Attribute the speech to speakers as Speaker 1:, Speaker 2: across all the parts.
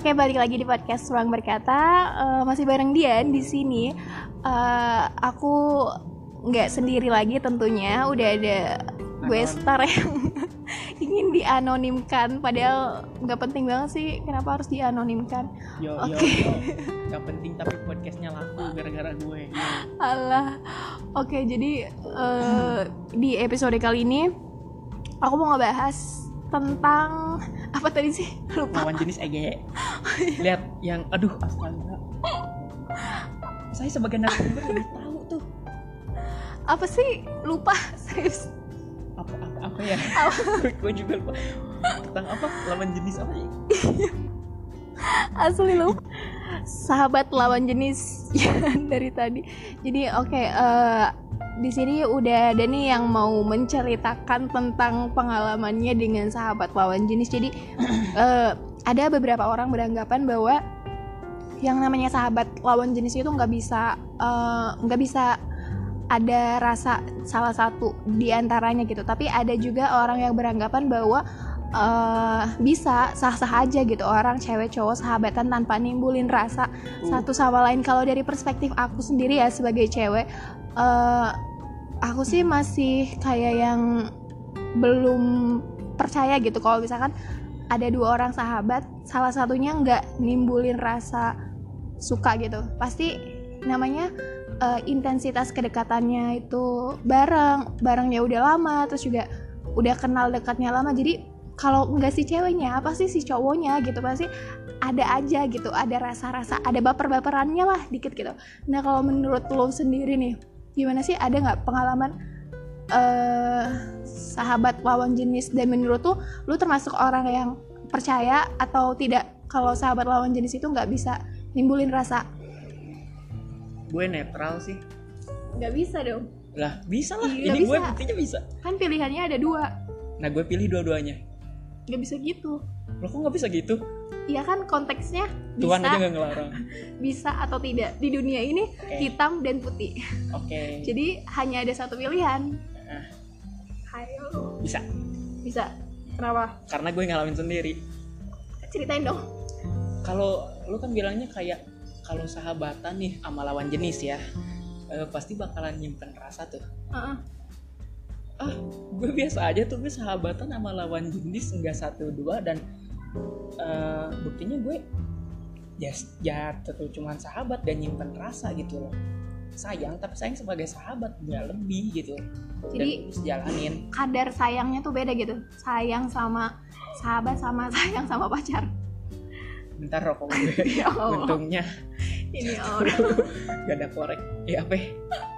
Speaker 1: Oke, balik lagi di podcast Ruang Berkata. Eh, masih bareng Dian di sini. Eh, aku nggak sendiri lagi tentunya. Udah ada gue star yang ingin dianonimkan. Padahal nggak penting banget sih. Kenapa harus dianonimkan? Oke.
Speaker 2: yo. Gak penting tapi podcastnya laku gara-gara gue.
Speaker 1: Allah. Oke, jadi eh, di episode kali ini aku mau ngebahas tentang apa tadi sih? Lupa.
Speaker 2: Lawan jenis EGE. Lihat yang aduh astaga. Saya sebagai narasumber lebih tahu tuh
Speaker 1: Apa sih? Lupa serius.
Speaker 2: apa apa, apa ya. gue, gue juga lupa. Tentang apa? Lawan jenis apa sih?
Speaker 1: Asli lu. Sahabat lawan jenis ya, dari tadi. Jadi oke eh, di sini udah ada nih yang mau menceritakan tentang pengalamannya dengan sahabat lawan jenis. Jadi eh, ada beberapa orang beranggapan bahwa yang namanya sahabat lawan jenis itu nggak bisa eh, nggak bisa ada rasa salah satu di antaranya gitu. Tapi ada juga orang yang beranggapan bahwa eh, bisa sah-sah aja gitu orang cewek cowok sahabatan tanpa nimbulin rasa satu sama lain. Kalau dari perspektif aku sendiri ya sebagai cewek, eh, aku sih masih kayak yang belum percaya gitu kalau misalkan ada dua orang sahabat, salah satunya nggak nimbulin rasa suka gitu. Pasti namanya eh, intensitas kedekatannya itu bareng, barengnya udah lama, terus juga udah kenal dekatnya lama. Jadi kalau nggak si ceweknya, apa sih si cowoknya gitu pasti ada aja gitu, ada rasa-rasa, ada baper-baperannya lah dikit gitu. Nah kalau menurut lo sendiri nih, gimana sih ada nggak pengalaman eh sahabat lawan jenis dan menurut tuh lu termasuk orang yang percaya atau tidak kalau sahabat lawan jenis itu nggak bisa nimbulin rasa?
Speaker 2: Gue netral sih.
Speaker 1: Nggak bisa dong.
Speaker 2: Lah, bisa lah.
Speaker 1: Iya,
Speaker 2: Ini gue
Speaker 1: bisa.
Speaker 2: buktinya bisa.
Speaker 1: Kan pilihannya ada dua.
Speaker 2: Nah, gue pilih dua-duanya.
Speaker 1: Nggak bisa gitu.
Speaker 2: Lo kok nggak bisa gitu?
Speaker 1: Iya kan konteksnya
Speaker 2: Tuhan
Speaker 1: bisa
Speaker 2: aja nggak ngelarang.
Speaker 1: bisa atau tidak di dunia ini
Speaker 2: Oke.
Speaker 1: hitam dan putih.
Speaker 2: Oke.
Speaker 1: Jadi hanya ada satu pilihan.
Speaker 2: Nah,
Speaker 1: Hayo
Speaker 2: bisa.
Speaker 1: bisa. Kenapa?
Speaker 2: Karena gue ngalamin sendiri.
Speaker 1: Ceritain dong.
Speaker 2: kalau lu kan bilangnya kayak kalau sahabatan nih sama lawan jenis ya eh, pasti bakalan nyimpen rasa tuh
Speaker 1: Heeh.
Speaker 2: ah gue biasa aja tuh gue sahabatan sama lawan jenis enggak satu dua dan eh, buktinya gue ya ya tentu cuman sahabat dan nyimpen rasa gitu loh sayang tapi sayang sebagai sahabat nggak lebih gitu
Speaker 1: Jadi
Speaker 2: terus jalanin
Speaker 1: kadar sayangnya tuh beda gitu. Sayang sama sahabat sama sayang sama pacar.
Speaker 2: bentar rokok gue
Speaker 1: Ya
Speaker 2: untungnya
Speaker 1: Ini orang.
Speaker 2: gak ada korek ya apa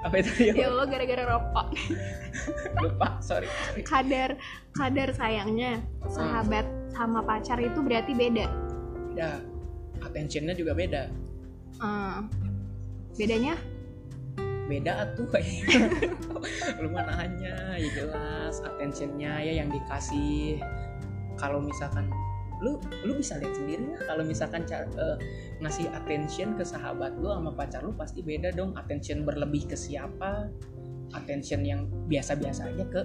Speaker 2: apa itu ya
Speaker 1: Ya Allah gara-gara rokok.
Speaker 2: lupa sorry, sorry.
Speaker 1: Kadar kadar sayangnya sahabat sama pacar itu berarti beda.
Speaker 2: beda attentionnya juga beda.
Speaker 1: Eh, bedanya?
Speaker 2: Beda atuh lu mah nanya ya jelas. Attentionnya ya yang dikasih. Kalau misalkan lu lu bisa lihat sendiri lah kalau misalkan eh, ngasih attention ke sahabat lu sama pacar lu pasti beda dong. Attention berlebih ke siapa? Attention yang biasa-biasa aja ke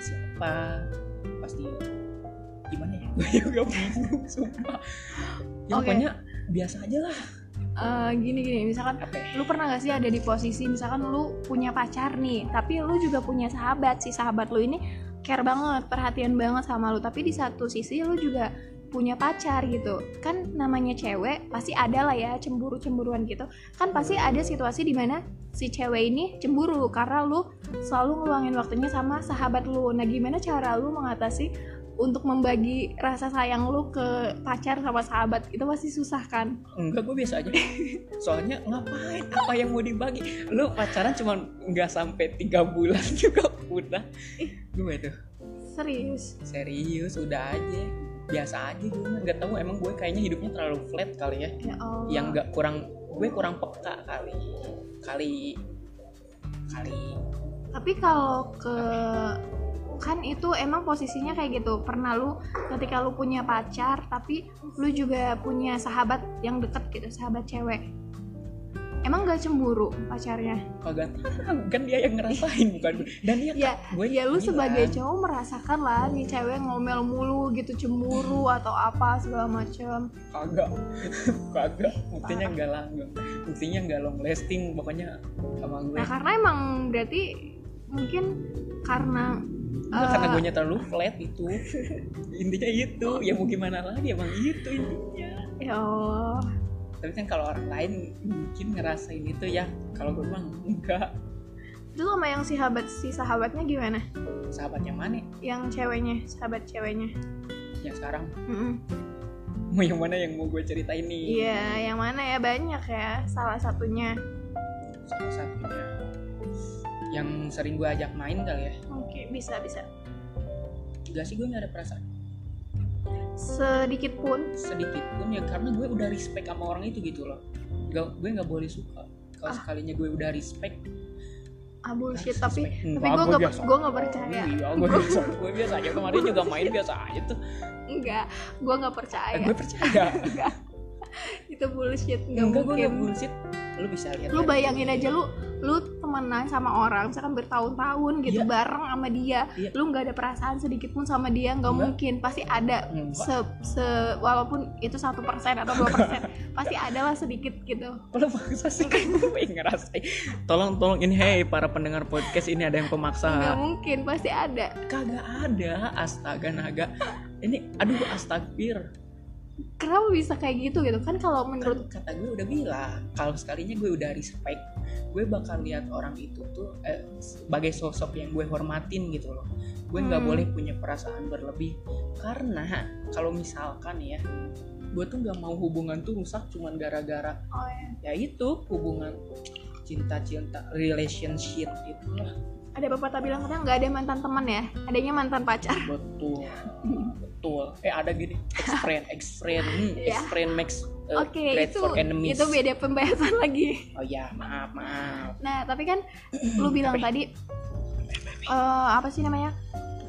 Speaker 2: siapa? Pasti gimana ya? Gue juga bingung sumpah. Ya
Speaker 1: Oke.
Speaker 2: pokoknya biasa aja lah.
Speaker 1: Eh, gini gini. Misalkan
Speaker 2: apa ya?
Speaker 1: lu pernah gak sih ada di posisi misalkan lu punya pacar nih tapi lu juga punya sahabat. Si sahabat lu ini care banget perhatian banget sama lu. Tapi di satu sisi lu juga punya pacar gitu. Kan namanya cewek pasti ada lah ya cemburu cemburuan gitu. Kan pasti ada situasi di mana si cewek ini cemburu karena lu selalu ngeluangin waktunya sama sahabat lu. Nah gimana cara lu mengatasi untuk membagi rasa sayang lu ke pacar sama sahabat itu pasti susah kan
Speaker 2: Enggak, gue biasa aja. Soalnya ngapain? Apa yang mau dibagi? Lu pacaran cuma nggak sampai tiga bulan juga udah. Gue tuh
Speaker 1: serius
Speaker 2: serius, udah aja. Biasa aja gue nggak tahu emang gue kayaknya hidupnya terlalu flat kali ya.
Speaker 1: ya Allah
Speaker 2: Yang nggak kurang gue kurang peka kali. Kali kali
Speaker 1: Tapi kalau ke kan itu emang posisinya kayak gitu. Pernah lu ketika lu punya pacar tapi lu juga punya sahabat yang deket gitu, sahabat cewek. emang gak cemburu pacarnya?
Speaker 2: Kagak. Tahu kan dia yang ngerasain bukan gue dan dia
Speaker 1: ya
Speaker 2: gue
Speaker 1: ya lu
Speaker 2: bilang,
Speaker 1: sebagai cowok merasakan lah nih cewek ngomel mulu gitu cemburu atau apa segala macem.
Speaker 2: Kagak. Kagak. Buktinya enggak langgeng buktinya enggak long lasting pokoknya sama gue
Speaker 1: nah karena emang berarti mungkin karena
Speaker 2: Enggak, karena gue terlalu flat itu. Intinya itu. Ya mau gimana lagi? Emang itu intinya.
Speaker 1: Ya Allah.
Speaker 2: Tapi kan kalau orang lain mungkin ngerasain itu ya. Kalau gue bilang enggak.
Speaker 1: Itu sama yang si sahabat si sahabatnya gimana?
Speaker 2: Sahabatnya mana?
Speaker 1: Yang ceweknya sahabat ceweknya.
Speaker 2: Yang sekarang?
Speaker 1: Mm-mm.
Speaker 2: mau yang mana yang mau gue ceritain nih?
Speaker 1: Iya yang mana ya? Banyak ya salah satunya.
Speaker 2: Salah satunya yang sering gue ajak main kali ya.
Speaker 1: Oke bisa bisa.
Speaker 2: Enggak sih gue nggak ada perasaan.
Speaker 1: Sedikit pun.
Speaker 2: Sedikit pun ya karena gue udah respect sama orang itu gitu loh. Gak, gue nggak boleh suka. Kalau
Speaker 1: Ah.
Speaker 2: sekalinya gue udah respect
Speaker 1: ah bullshit
Speaker 2: harus
Speaker 1: tapi tapi
Speaker 2: Enggak,
Speaker 1: gue
Speaker 2: gue
Speaker 1: nggak
Speaker 2: biasa.
Speaker 1: gue nggak percaya.
Speaker 2: Iya gue biasa gue biasa aja. Kemarin juga main biasa aja tuh.
Speaker 1: Enggak gue nggak
Speaker 2: eh,
Speaker 1: percaya
Speaker 2: gue percaya.
Speaker 1: Enggak. Itu bullshit nggak
Speaker 2: enggak gue
Speaker 1: mungkin.
Speaker 2: nggak bullshit. Lu bisa lihat
Speaker 1: lu bayangin aja lu lu temenan sama orang misalkan bertahun-tahun gitu
Speaker 2: Iya.
Speaker 1: bareng sama dia.
Speaker 2: Iya.
Speaker 1: lu nggak ada perasaan sedikit pun sama dia nggak mungkin. Pasti ada
Speaker 2: Enggak.
Speaker 1: se, se walaupun itu satu persen atau dua persen pasti ada lah sedikit gitu.
Speaker 2: Kalau maksa sih kan? Ngerasain. Tolong tolong ini hey para pendengar podcast ini ada yang
Speaker 1: nggak
Speaker 2: pemaksa
Speaker 1: mungkin pasti ada.
Speaker 2: Kagak ada Astaga naga. Ini aduh astagfir.
Speaker 1: Kenapa bisa kayak gitu gitu? Kan kalau menurut
Speaker 2: kan kata gue udah bilang kalau sekalinya gue udah respect gue bakal lihat orang itu tuh eh, sebagai sosok yang gue hormatin gitu loh gue nggak
Speaker 1: Hmm.
Speaker 2: boleh punya perasaan berlebih karena kalau misalkan ya gue tuh nggak mau hubungan tuh rusak cuman gara-gara
Speaker 1: oh ya.
Speaker 2: ya itu hubungan cinta-cinta relationship itu lah
Speaker 1: ada pepatah bilang katanya nggak ada mantan teman ya adanya mantan pacar
Speaker 2: betul betul eh ada gini ex friend ex friend hmm, ex
Speaker 1: Ya.
Speaker 2: friend makes uh,
Speaker 1: oke
Speaker 2: great
Speaker 1: itu
Speaker 2: enemies.
Speaker 1: itu beda pembahasan lagi.
Speaker 2: Oh ya maaf maaf.
Speaker 1: Nah, tapi kan lu bilang tadi eh, apa sih namanya?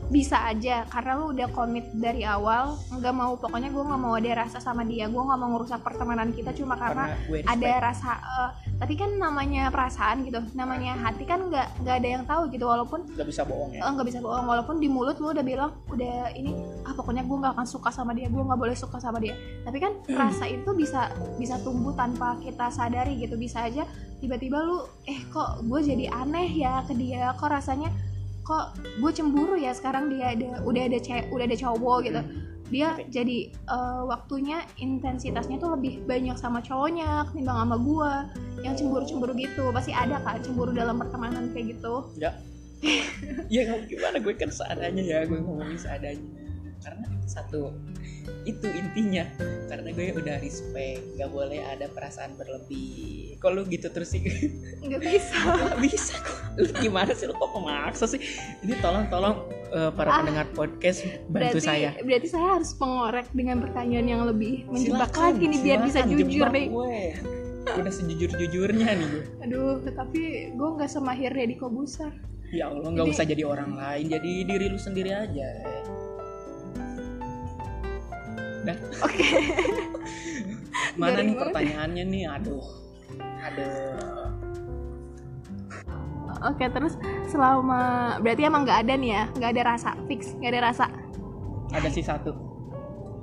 Speaker 1: Bisa aja karena lu udah komit dari awal, nggak mau pokoknya gue nggak mau ada rasa sama dia, gue nggak mau ngerusak pertemanan kita cuma karena,
Speaker 2: gue
Speaker 1: ada rasa. eh, tapi kan namanya perasaan gitu, namanya hati kan nggak nggak ada yang tahu gitu, walaupun
Speaker 2: nggak bisa bohong ya
Speaker 1: eh, nggak bisa bohong, walaupun di mulut lu udah bilang udah ini ah pokoknya gue nggak akan suka sama dia, gue nggak boleh suka sama dia. Tapi kan rasa itu bisa bisa tumbuh tanpa kita sadari gitu, bisa aja tiba-tiba lu eh kok gue jadi aneh ya ke dia kok rasanya kok gue cemburu ya sekarang dia ada udah ada cewek udah ada cowok gitu. Dia
Speaker 2: Oke.
Speaker 1: jadi eh, waktunya intensitasnya tuh lebih banyak sama cowoknya ketimbang sama gue yang cemburu-cemburu gitu. Pasti ada kan cemburu dalam pertemanan kayak gitu.
Speaker 2: Ya. Ya gimana? Gue kan seadanya ya gue ngomongin seadanya. Karena itu satu itu intinya. Karena gue udah respect nggak boleh ada perasaan berlebih kok lu gitu terus sih?
Speaker 1: Nggak bisa.
Speaker 2: Nggak bisa kok. Lu gimana sih? Lu kok memaksa sih? Ini tolong tolong eh, para
Speaker 1: Ah.
Speaker 2: pendengar podcast bantu
Speaker 1: berarti
Speaker 2: saya.
Speaker 1: berarti saya harus pengorek dengan pertanyaan yang lebih menjebak
Speaker 2: Silakan,
Speaker 1: lagi nih biar bisa jujur deh.
Speaker 2: gue. Udah sejujur jujurnya nih gue.
Speaker 1: Aduh tapi gue nggak semahir Deddy Kobuser.
Speaker 2: Ya Allah nggak usah jadi orang lain. Jadi diri lu sendiri aja.
Speaker 1: Oke.
Speaker 2: Mana
Speaker 1: Garing
Speaker 2: nih pertanyaannya nih? Aduh aduh
Speaker 1: Oke terus selama berarti emang nggak ada nih ya? Nggak ada rasa fix nggak ada rasa?
Speaker 2: Ada sih satu.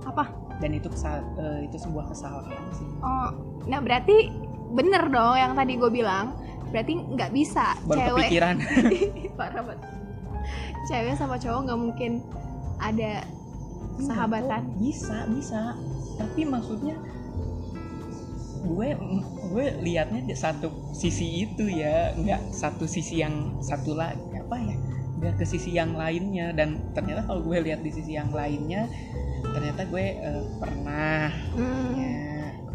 Speaker 1: Apa?
Speaker 2: Dan itu kesa- eh, itu sebuah kesalahan sih.
Speaker 1: Oh nah berarti bener dong yang tadi gue bilang. Berarti nggak bisa
Speaker 2: baru
Speaker 1: cewek
Speaker 2: kepikiran.
Speaker 1: Parah banget. Cewek sama cowok nggak mungkin ada sahabatan.
Speaker 2: Enggak kok, bisa bisa. Tapi maksudnya gue gue liatnya di satu sisi itu ya nggak satu sisi yang satu lagi apa ya nggak ke sisi yang lainnya. Dan ternyata kalau gue lihat di sisi yang lainnya ternyata gue eh, pernah.
Speaker 1: Hmm,
Speaker 2: ya,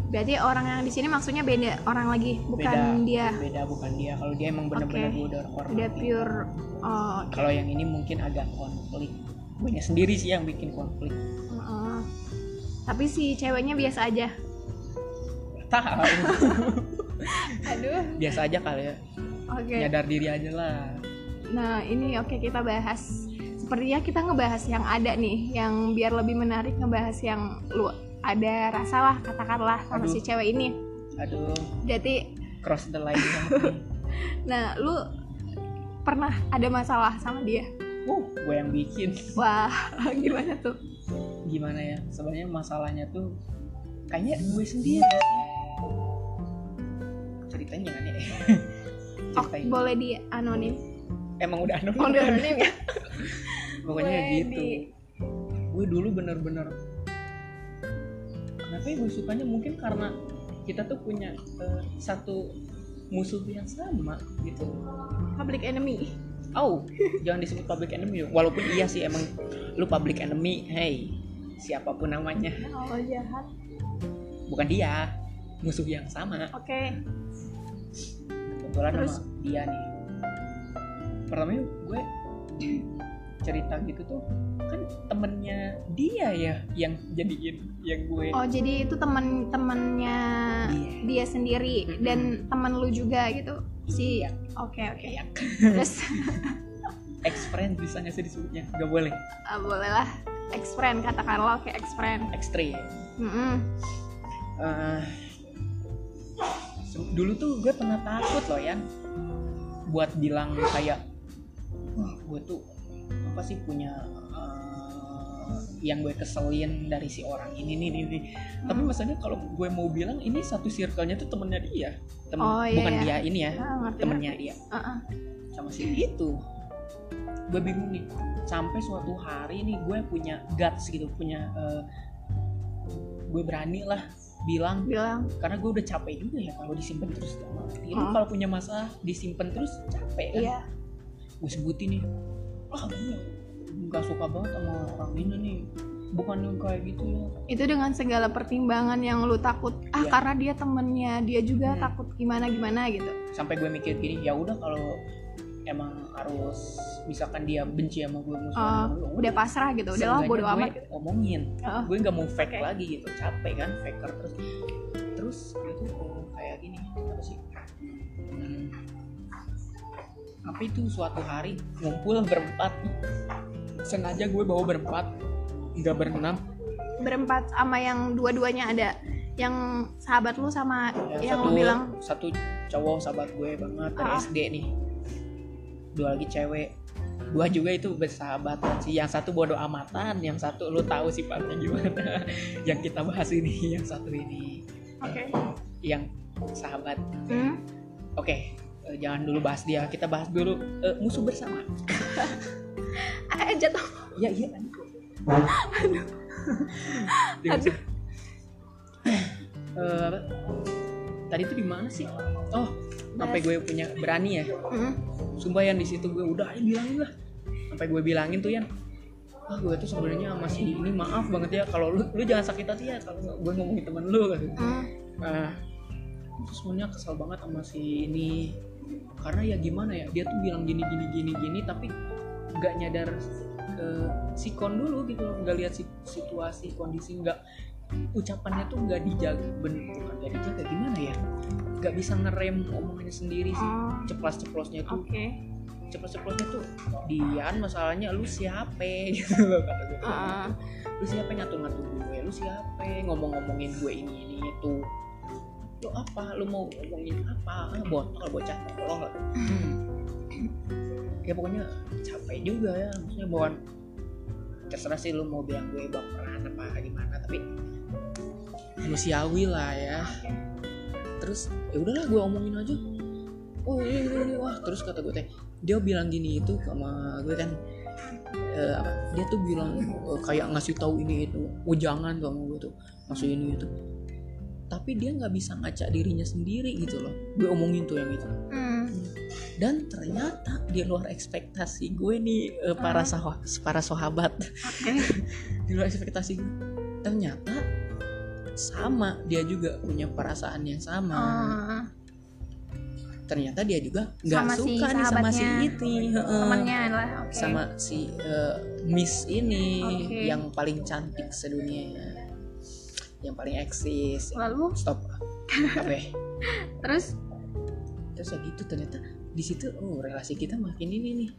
Speaker 1: berarti orang yang di sini maksudnya beda orang lagi bukan
Speaker 2: beda.
Speaker 1: dia?
Speaker 2: Beda bukan dia. Kalau dia emang bener-bener gue udah hormati.
Speaker 1: udah pure oh, oke.
Speaker 2: kalau yang ini mungkin agak konflik. Gue sendiri sih yang bikin konflik.
Speaker 1: Heeh. tapi si ceweknya biasa aja
Speaker 2: tahu
Speaker 1: aduh
Speaker 2: biasa aja kali ya
Speaker 1: oke
Speaker 2: nyadar diri aja lah
Speaker 1: Nah, ini oke kita bahas. Sepertinya kita ngebahas yang ada nih, yang biar lebih menarik ngebahas yang lu ada rasa lah katakanlah sama
Speaker 2: Aduh.
Speaker 1: si cewek ini.
Speaker 2: aduh
Speaker 1: Jadi
Speaker 2: cross the line
Speaker 1: nah lu pernah ada masalah sama dia
Speaker 2: Wow, gue yang bikin.
Speaker 1: wah gimana tuh
Speaker 2: Gimana ya? Sebenarnya masalahnya tuh kayaknya gue sendiri. Ceritain jangan ya.
Speaker 1: oh, boleh di anonim
Speaker 2: Emang udah anonim.
Speaker 1: oh, udah anonim ya
Speaker 2: Pokoknya
Speaker 1: Boleh
Speaker 2: gitu.
Speaker 1: di-
Speaker 2: Gue dulu bener-bener Kenapa ya gue sukanya mungkin karena kita tuh punya eh, satu musuh yang sama gitu.
Speaker 1: public enemy
Speaker 2: Oh, jangan disebut public enemy. Walaupun iya sih emang lu public enemy, hey, siapa pun namanya,
Speaker 1: oh jahat
Speaker 2: bukan dia, musuh yang sama.
Speaker 1: oke
Speaker 2: Kebetulan
Speaker 1: Terus?
Speaker 2: sama dia nih. Pertamanya gue cerita gitu tuh kan temennya dia ya yang jadiin yang gue
Speaker 1: oh jadi itu teman temannya
Speaker 2: Iya.
Speaker 1: dia sendiri
Speaker 2: Mm-mm.
Speaker 1: dan teman lu juga gitu si
Speaker 2: Iya.
Speaker 1: oke oke
Speaker 2: Iya.
Speaker 1: terus
Speaker 2: ex friend bisanya sih disebutnya nggak boleh
Speaker 1: ah, boleh lah ex friend katakanlah oke ex friend
Speaker 2: ekstrim
Speaker 1: Mm-mm.
Speaker 2: Eh, se- dulu tuh gue pernah takut loh ya buat bilang kayak wah gue tuh apa sih punya eh, yang gue keselin dari si orang ini nih nih, nih. tapi
Speaker 1: Hmm.
Speaker 2: maksudnya kalau gue mau bilang ini satu circle-nya tuh temennya dia temen
Speaker 1: Oh, iya,
Speaker 2: bukan
Speaker 1: iya.
Speaker 2: dia ini ya
Speaker 1: Ah, ngerti
Speaker 2: temennya dia
Speaker 1: Uh-uh.
Speaker 2: sama si itu gue bingung nih sampai suatu hari nih gue punya guts gitu punya eh, gue berani lah bilang
Speaker 1: bilang
Speaker 2: karena gue udah capek juga ya kalau disimpan terus. Lu
Speaker 1: Hmm.
Speaker 2: kalau punya masalah disimpan terus capek kan
Speaker 1: iya
Speaker 2: gue sebutin nih ah nggak suka banget sama orang ini nih bukan yang kayak gitu ya
Speaker 1: itu dengan segala pertimbangan yang lu takut ah
Speaker 2: Iya.
Speaker 1: karena dia temennya dia juga
Speaker 2: Hmm.
Speaker 1: takut gimana gimana gitu
Speaker 2: sampai gue mikir gini ya udah kalau emang harus misalkan dia benci sama gue musuh
Speaker 1: Oh, udah pasrah gitu udah lah
Speaker 2: Seenggaknya
Speaker 1: bodo
Speaker 2: gue
Speaker 1: amat.
Speaker 2: ngomongin.
Speaker 1: Oh,
Speaker 2: gue nggak mau fake
Speaker 1: Oke.
Speaker 2: lagi gitu capek kan faker terus. Terus itu kayak gini apa sih? Hmm, apa itu suatu hari ngumpul berempat. Sengaja gue bawa berempat nggak berenam.
Speaker 1: Berempat sama yang dua-duanya ada yang sahabat lu sama
Speaker 2: Ya,
Speaker 1: yang
Speaker 2: satu
Speaker 1: lu bilang?
Speaker 2: satu cowok sahabat gue banget dari
Speaker 1: Ah.
Speaker 2: SD nih dua lagi cewek. Dua juga itu bersahabatan sih. Yang satu bodoh amatan yang satu lu tahu sifatnya gimana. Yang kita bahas ini yang satu ini.
Speaker 1: Oke.
Speaker 2: Yang sahabat.
Speaker 1: Hmm?
Speaker 2: oke eh, jangan dulu bahas dia. Kita bahas dulu eh, musuh bersama.
Speaker 1: Eh jatuh.
Speaker 2: Ya iya.
Speaker 1: Aduh.
Speaker 2: Eh, apa? tadi tuh di mana sih? Oh sampai gue punya berani ya.
Speaker 1: Hmm.
Speaker 2: sumpah yang di situ gue udah ayo bilangin lah. Sampai gue bilangin tuh yan. Ah gue tuh sebenarnya masih ini maaf banget ya kalau lu lu jangan sakit hati ya kalau gue ngomongin temen lu. Kan
Speaker 1: Hmm.
Speaker 2: nah sebenarnya kesal banget sama si ini. Karena ya gimana ya dia tuh bilang gini gini gini gini tapi nggak nyadar eh, sikon dulu gitu nggak lihat si- situasi kondisi nggak ucapannya tuh nggak dijaga bener bukan nggak dijaga gimana ya nggak bisa ngerem omongannya sendiri sih.
Speaker 1: Oh,
Speaker 2: ceplas-ceplosnya tuh.
Speaker 1: Oke.
Speaker 2: Ceplos-ceplosnya tuh Dian masalahnya lu siapa gitu loh kata gue
Speaker 1: Ah.
Speaker 2: lu siapa ngatur-ngatur gue? Lu siapa ngomong-ngomongin gue ini ini itu? Lu apa? Lu mau ngomongin apa? Ah, botol bocah tolong lah ya pokoknya capek juga ya. Maksudnya bahwa terserah sih lu mau bilang gue baperan apa gimana tapi manusiawi lah ya terus ya udahlah gue omongin aja. Oh iya iya iya wah terus kata gue teh dia bilang gini itu sama gue kan eh, apa dia tuh bilang eh, kayak ngasih tahu ini itu oh jangan sama gue tuh ngasih ini itu. Tapi dia nggak bisa ngaca dirinya sendiri gitu loh gue omongin tuh yang itu.
Speaker 1: Hmm.
Speaker 2: dan ternyata di luar ekspektasi gue nih eh, para
Speaker 1: Ah.
Speaker 2: sah para sahabat
Speaker 1: oke.
Speaker 2: di luar ekspektasi gue ternyata sama dia juga punya perasaan yang sama.
Speaker 1: Ah.
Speaker 2: ternyata dia juga nggak
Speaker 1: Sama si
Speaker 2: suka nih sama si itu heeh.
Speaker 1: temannya lah oke.
Speaker 2: Sama si eh, Miss ini
Speaker 1: Oke.
Speaker 2: yang paling cantik sedunia. Yang paling eksis.
Speaker 1: Lalu?
Speaker 2: Stop. Apa
Speaker 1: terus?
Speaker 2: Terus ya gitu ternyata. Di situ oh relasi kita makin ini nih.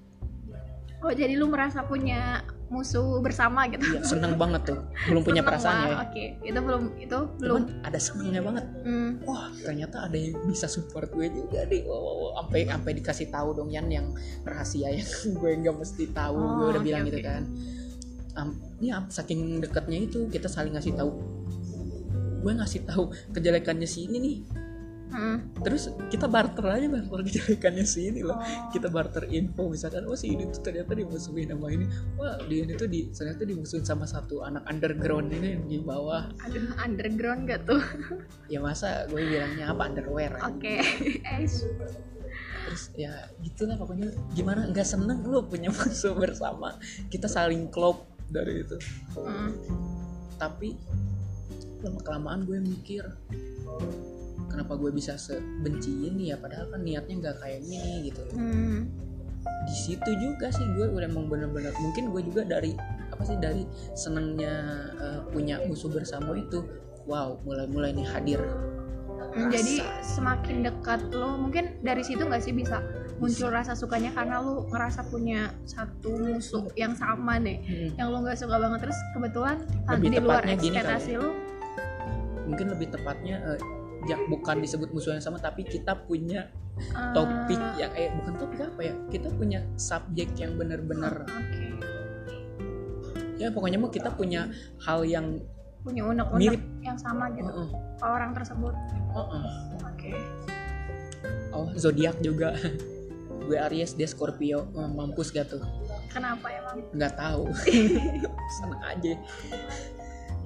Speaker 1: Oh jadi lu merasa punya musuh bersama gitu.
Speaker 2: Iya, seneng banget tuh. Belum punya
Speaker 1: Seneng,
Speaker 2: perasaan ya.
Speaker 1: oke. Itu belum itu belum.
Speaker 2: cuman ada senengnya banget.
Speaker 1: Hmm,
Speaker 2: wah ternyata ada yang bisa support gue juga deh. Wow, wow, wow. sampai sampai dikasih tahu dong Yan yang rahasia yang gue nggak mesti tahu.
Speaker 1: Oh,
Speaker 2: gue udah
Speaker 1: oke,
Speaker 2: bilang
Speaker 1: oke.
Speaker 2: gitu kan. Am, ya saking dekatnya itu kita saling ngasih tahu. Gue ngasih tahu kejelekannya si ini nih
Speaker 1: hmm.
Speaker 2: terus kita barter aja barter kejelekannya si ini loh.
Speaker 1: Oh.
Speaker 2: kita barter info misalkan oh si ini tuh ternyata dimusuhin sama ini. Wah dia ini tuh di ternyata dimusuhin sama satu anak underground ini yang di bawah.
Speaker 1: Aduh underground gak tuh?
Speaker 2: Ya masa gue bilangnya apa underwear
Speaker 1: oke. Eh,
Speaker 2: terus ya gitulah pokoknya. Gimana nggak seneng lo punya musuh bersama. Kita saling klop dari itu.
Speaker 1: Hmm.
Speaker 2: tapi lama kelamaan gue mikir kenapa gue bisa sebenci ini ya? Padahal kan niatnya nggak kayak gini gitu.
Speaker 1: Hmm.
Speaker 2: di situ juga sih gue udah emang bener-bener mungkin gue juga dari apa sih dari senengnya eh, punya musuh bersama itu wow mulai-mulai nih hadir.
Speaker 1: Hmm, jadi
Speaker 2: Rasa.
Speaker 1: semakin dekat lo mungkin dari situ nggak sih bisa muncul rasa sukanya? Karena lo ngerasa punya satu musuh yang sama nih
Speaker 2: Hmm,
Speaker 1: yang lo nggak suka banget. Terus kebetulan lagi di luar ekspektasi lo.
Speaker 2: Mungkin lebih tepatnya eh, ya bukan disebut musuh yang sama tapi kita punya
Speaker 1: eh,
Speaker 2: topik yang eh bukan topik apa ya kita punya subjek yang benar-benar
Speaker 1: oke.
Speaker 2: Ya pokoknya mah kita punya hal yang
Speaker 1: punya unek-unek
Speaker 2: Mirip.
Speaker 1: yang sama gitu
Speaker 2: uh-uh,
Speaker 1: ke orang tersebut.
Speaker 2: Uh-uh.
Speaker 1: oke.
Speaker 2: Oh zodiak juga. Gue Aries dia Scorpio. Eh, mampus gak tuh?
Speaker 1: Kenapa emang
Speaker 2: nggak tahu. Seneng aja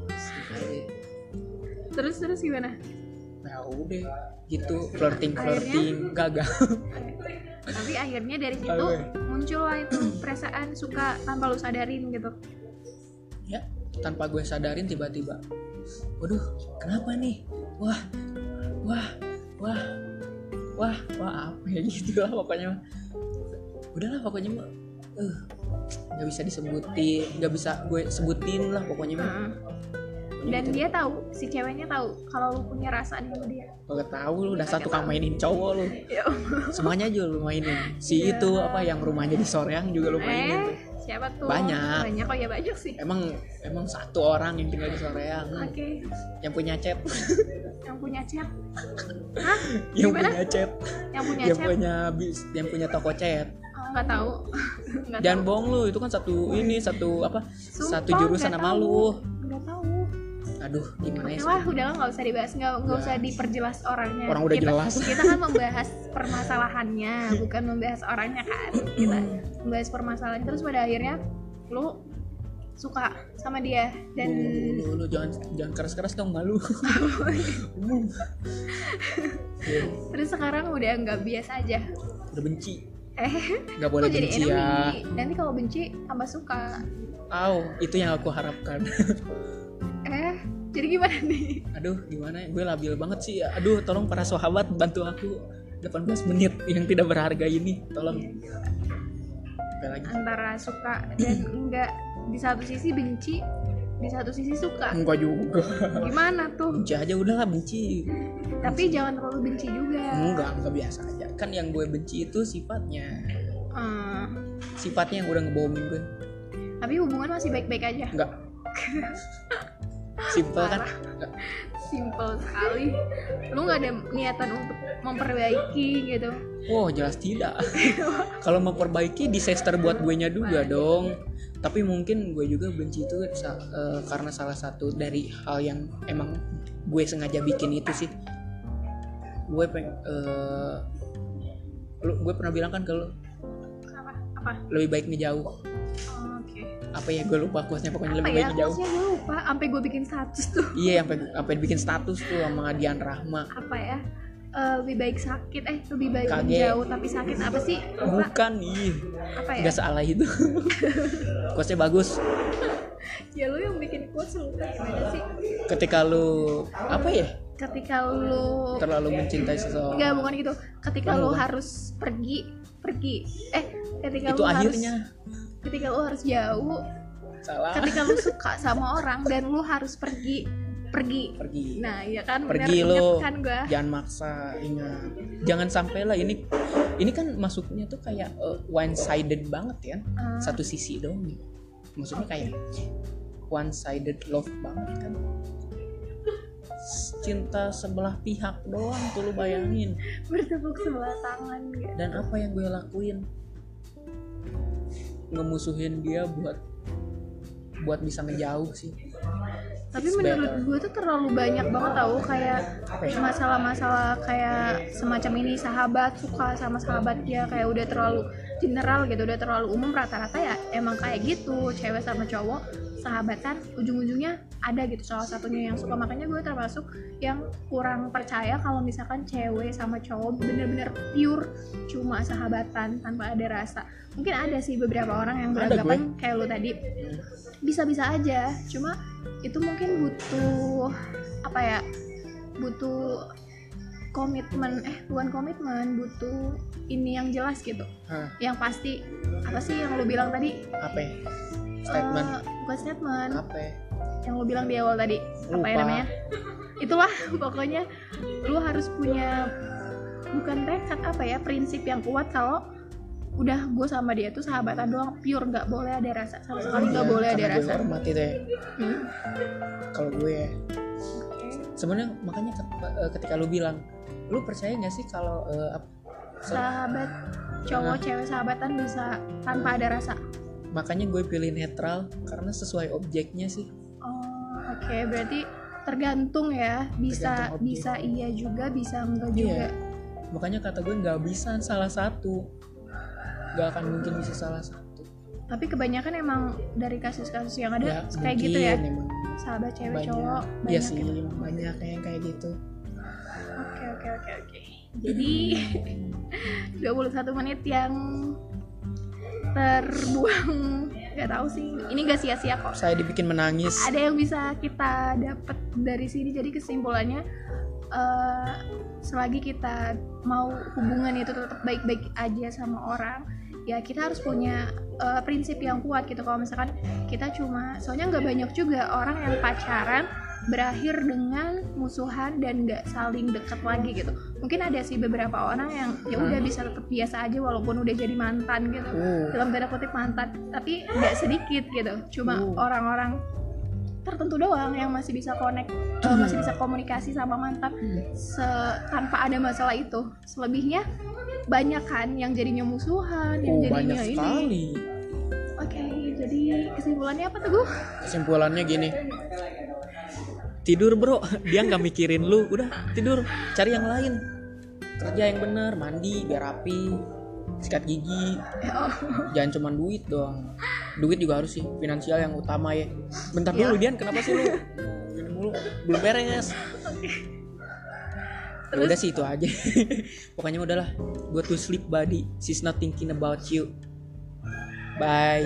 Speaker 2: Seneng aja.
Speaker 1: terus terus gimana
Speaker 2: ya udah gitu flirting flirting gagal.
Speaker 1: Tapi akhirnya dari situ muncul lah itu perasaan suka tanpa lu sadarin gitu.
Speaker 2: Ya tanpa gue sadarin tiba-tiba waduh kenapa nih? Wah wah wah wah wah apa ya? Gitu lah pokoknya udahlah pokoknya mah eh nggak bisa disebutin nggak bisa gue sebutin lah pokoknya mah.
Speaker 1: Heeh.
Speaker 2: Pokoknya
Speaker 1: dan
Speaker 2: gitu.
Speaker 1: dia tahu si ceweknya tahu kalau lu punya rasa sama dia.
Speaker 2: Gak tahu lu udah satu kali mainin cowok lu.
Speaker 1: Ya
Speaker 2: semuanya aja lu mainin. Si itu apa yang rumahnya di Soreang juga lu mainin
Speaker 1: eh siapa tuh?
Speaker 2: Banyak.
Speaker 1: banyak kok ya banyak sih.
Speaker 2: Emang emang satu orang yang tinggal di Soreang.
Speaker 1: Oke.
Speaker 2: Yang punya chat.
Speaker 1: Yang punya chat? Hah?
Speaker 2: Yang
Speaker 1: Gimana?
Speaker 2: punya chat.
Speaker 1: Yang punya
Speaker 2: yang
Speaker 1: chat?
Speaker 2: punya bis yang punya toko chat.
Speaker 1: Oh, nggak tahu. Nggak
Speaker 2: jangan
Speaker 1: tahu.
Speaker 2: bohong lu itu kan satu ini satu apa?
Speaker 1: Sumpah,
Speaker 2: satu jurusan sama
Speaker 1: tahu.
Speaker 2: lu.
Speaker 1: Nggak tahu
Speaker 2: aduh gimana ya
Speaker 1: Wah, udah lah nggak usah dibahas, nggak nggak usah
Speaker 2: Nggak.
Speaker 1: diperjelas orangnya.
Speaker 2: Orang udah
Speaker 1: kita,
Speaker 2: jelas.
Speaker 1: Kita kan membahas permasalahannya, bukan membahas orangnya kan. Kita membahas permasalahan terus pada akhirnya lu suka sama dia dan
Speaker 2: lu, lu, lu jangan jangan keras keras dong malu. Ya,
Speaker 1: terus sekarang udah nggak biasa aja.
Speaker 2: udah benci
Speaker 1: Eh,
Speaker 2: nggak boleh
Speaker 1: jadi
Speaker 2: benci ya?
Speaker 1: Nanti kalau benci tambah suka.
Speaker 2: Au, itu yang aku harapkan
Speaker 1: jadi gimana nih?
Speaker 2: aduh gimana ya? Gue labil banget sih. Aduh tolong para sahabat bantu aku. 18 menit yang tidak berharga ini. Tolong. Apa lagi?
Speaker 1: Antara suka dan enggak. Di satu sisi benci, di satu sisi suka.
Speaker 2: enggak juga.
Speaker 1: Gimana tuh?
Speaker 2: benci aja udahlah benci.
Speaker 1: Tapi jangan terlalu benci juga.
Speaker 2: enggak enggak biasa aja. Kan yang gue benci itu sifatnya.
Speaker 1: Eh,
Speaker 2: sifatnya yang udah ngebohongin gue.
Speaker 1: Tapi hubungan masih baik-baik aja.
Speaker 2: enggak simple kan.
Speaker 1: Simple sekali. Lu nggak ada niatan untuk memperbaiki gitu.
Speaker 2: oh jelas tidak kalau memperbaiki disaster buat gue nya juga dong tapi mungkin gue juga benci itu eh, karena salah satu dari hal yang emang gue sengaja bikin itu sih gue peng lu gue pernah bilang kan kalau
Speaker 1: Apa? Apa?
Speaker 2: lebih baik ngejauh. Apa ya gue lupa quotesnya pokoknya
Speaker 1: Apa
Speaker 2: lebih
Speaker 1: ya?
Speaker 2: baik
Speaker 1: Maksudnya gue lupa. Sampai gue bikin status tuh.
Speaker 2: iya sampai sampai bikin status tuh sama Dian Rahma.
Speaker 1: Apa ya? Eh, lebih baik sakit. Eh lebih baik
Speaker 2: Kaget.
Speaker 1: menjauh tapi sakit apa sih? Lupa.
Speaker 2: Bukan ih.
Speaker 1: Apa ya?
Speaker 2: Nggak salah itu. Quotesnya bagus.
Speaker 1: Ya lu yang bikin quotes lu gimana sih?
Speaker 2: Ketika lu apa ya?
Speaker 1: Ketika lu
Speaker 2: terlalu mencintai seseorang.
Speaker 1: Enggak bukan gitu. Ketika
Speaker 2: Bukan,
Speaker 1: lu
Speaker 2: bukan.
Speaker 1: harus pergi pergi. Eh ketika
Speaker 2: itu
Speaker 1: lu
Speaker 2: akhirnya.
Speaker 1: harus ketika lu harus jauh
Speaker 2: salah.
Speaker 1: ketika lu suka sama orang dan lu harus pergi pergi.
Speaker 2: Pergi.
Speaker 1: Nah ya kan
Speaker 2: Pergi
Speaker 1: bener, inget kan gua.
Speaker 2: Jangan maksa ingat. Jangan sampai lah ini ini kan masuknya tuh kayak one sided banget ya.
Speaker 1: Eh,
Speaker 2: satu sisi dong maksudnya kayak one sided love banget kan. Cinta sebelah pihak doang tuh lu bayangin.
Speaker 1: Bertepuk sebelah tangan gitu.
Speaker 2: dan apa yang gue lakuin ngemusuhin dia buat buat bisa ngejauh sih
Speaker 1: tapi
Speaker 2: It's
Speaker 1: menurut
Speaker 2: better.
Speaker 1: gue tuh terlalu banyak banget tau kayak
Speaker 2: ya?
Speaker 1: masalah-masalah kayak semacam ini sahabat suka sama sahabat dia kayak udah terlalu general gitu udah terlalu umum rata-rata ya emang kayak gitu cewek sama cowok sahabatan ujung-ujungnya ada gitu. Salah satunya yang suka makanya gue termasuk yang kurang percaya kalau misalkan cewek sama cowok bener-bener pure cuma sahabatan tanpa ada rasa. Mungkin ada sih beberapa orang yang beranggapan kayak lo tadi. Bisa-bisa aja cuma itu mungkin butuh apa ya butuh komitmen eh bukan komitmen butuh ini yang jelas gitu.
Speaker 2: Hah,
Speaker 1: yang pasti apa sih yang lu bilang tadi?
Speaker 2: Apa ya? statement.
Speaker 1: Eh, bukan statement.
Speaker 2: Apa ya?
Speaker 1: yang lu bilang di awal tadi. Apa ya
Speaker 2: Lupa.
Speaker 1: namanya? Itulah pokoknya lu harus punya bukan tekad apa ya prinsip yang kuat kalau udah gue sama dia tuh sahabatan doang pure nggak boleh ada rasa sama sekali nggak
Speaker 2: Iya,
Speaker 1: boleh ada rasa.
Speaker 2: hormat itu ya
Speaker 1: Hmm.
Speaker 2: kalau gue ya sebenarnya makanya eh, ketika lu bilang lu percaya nggak sih kalau se-
Speaker 1: sahabat cowok cewek sahabatan bisa tanpa ada rasa?
Speaker 2: Makanya gue pilih netral karena sesuai objeknya sih.
Speaker 1: Oh oke berarti tergantung ya. Bisa
Speaker 2: Tergantung objek.
Speaker 1: bisa iya juga bisa enggak
Speaker 2: Iya.
Speaker 1: juga.
Speaker 2: Makanya kata gue nggak bisa salah satu. Nggak akan mungkin bisa salah satu
Speaker 1: tapi kebanyakan emang dari kasus-kasus yang ada
Speaker 2: ya
Speaker 1: kayak gitu ya
Speaker 2: mungkin emang
Speaker 1: sahabat cewek
Speaker 2: banyak
Speaker 1: cowok
Speaker 2: iya
Speaker 1: banyak
Speaker 2: sih
Speaker 1: gitu.
Speaker 2: banyak yang kayak gitu
Speaker 1: Oke oke oke oke. Jadi 21 menit yang terbuang nggak tahu sih. Ini gak sia-sia kok.
Speaker 2: saya dibikin menangis
Speaker 1: Ada yang bisa kita dapat dari sini. Jadi kesimpulannya eh, selagi kita mau hubungan itu tetap baik-baik aja sama orang, ya kita harus punya eh, prinsip yang kuat gitu. Kalau misalkan kita cuma, soalnya nggak banyak juga orang yang pacaran berakhir dengan musuhan dan nggak saling deket lagi gitu. Mungkin ada sih beberapa orang yang ya udah bisa tetap biasa aja walaupun udah jadi mantan gitu.
Speaker 2: Uh,
Speaker 1: dalam tanda kutip mantan tapi nggak sedikit gitu. Cuma
Speaker 2: Uh.
Speaker 1: orang-orang tertentu doang yang masih bisa connect eh, masih bisa komunikasi sama mantan se- tanpa ada masalah itu. Selebihnya banyak kan yang jadinya musuhan yang
Speaker 2: oh, banyak
Speaker 1: jadinya ini.
Speaker 2: sekali.
Speaker 1: Oke jadi kesimpulannya apa tuh Gu?
Speaker 2: kesimpulannya gini. Tidur bro. Dia nggak mikirin lu. Udah tidur. Cari yang lain. Kerja yang bener mandi biar rapi sikat gigi.
Speaker 1: Oh,
Speaker 2: jangan cuma duit doang. Duit juga harus sih finansial yang utama ya. Bentar dulu Dian. Kenapa sih lu? Mulu. Belum beres Ya udah sih itu aja. Pokoknya udahlah go to sleep buddy. She's not thinking about you. Bye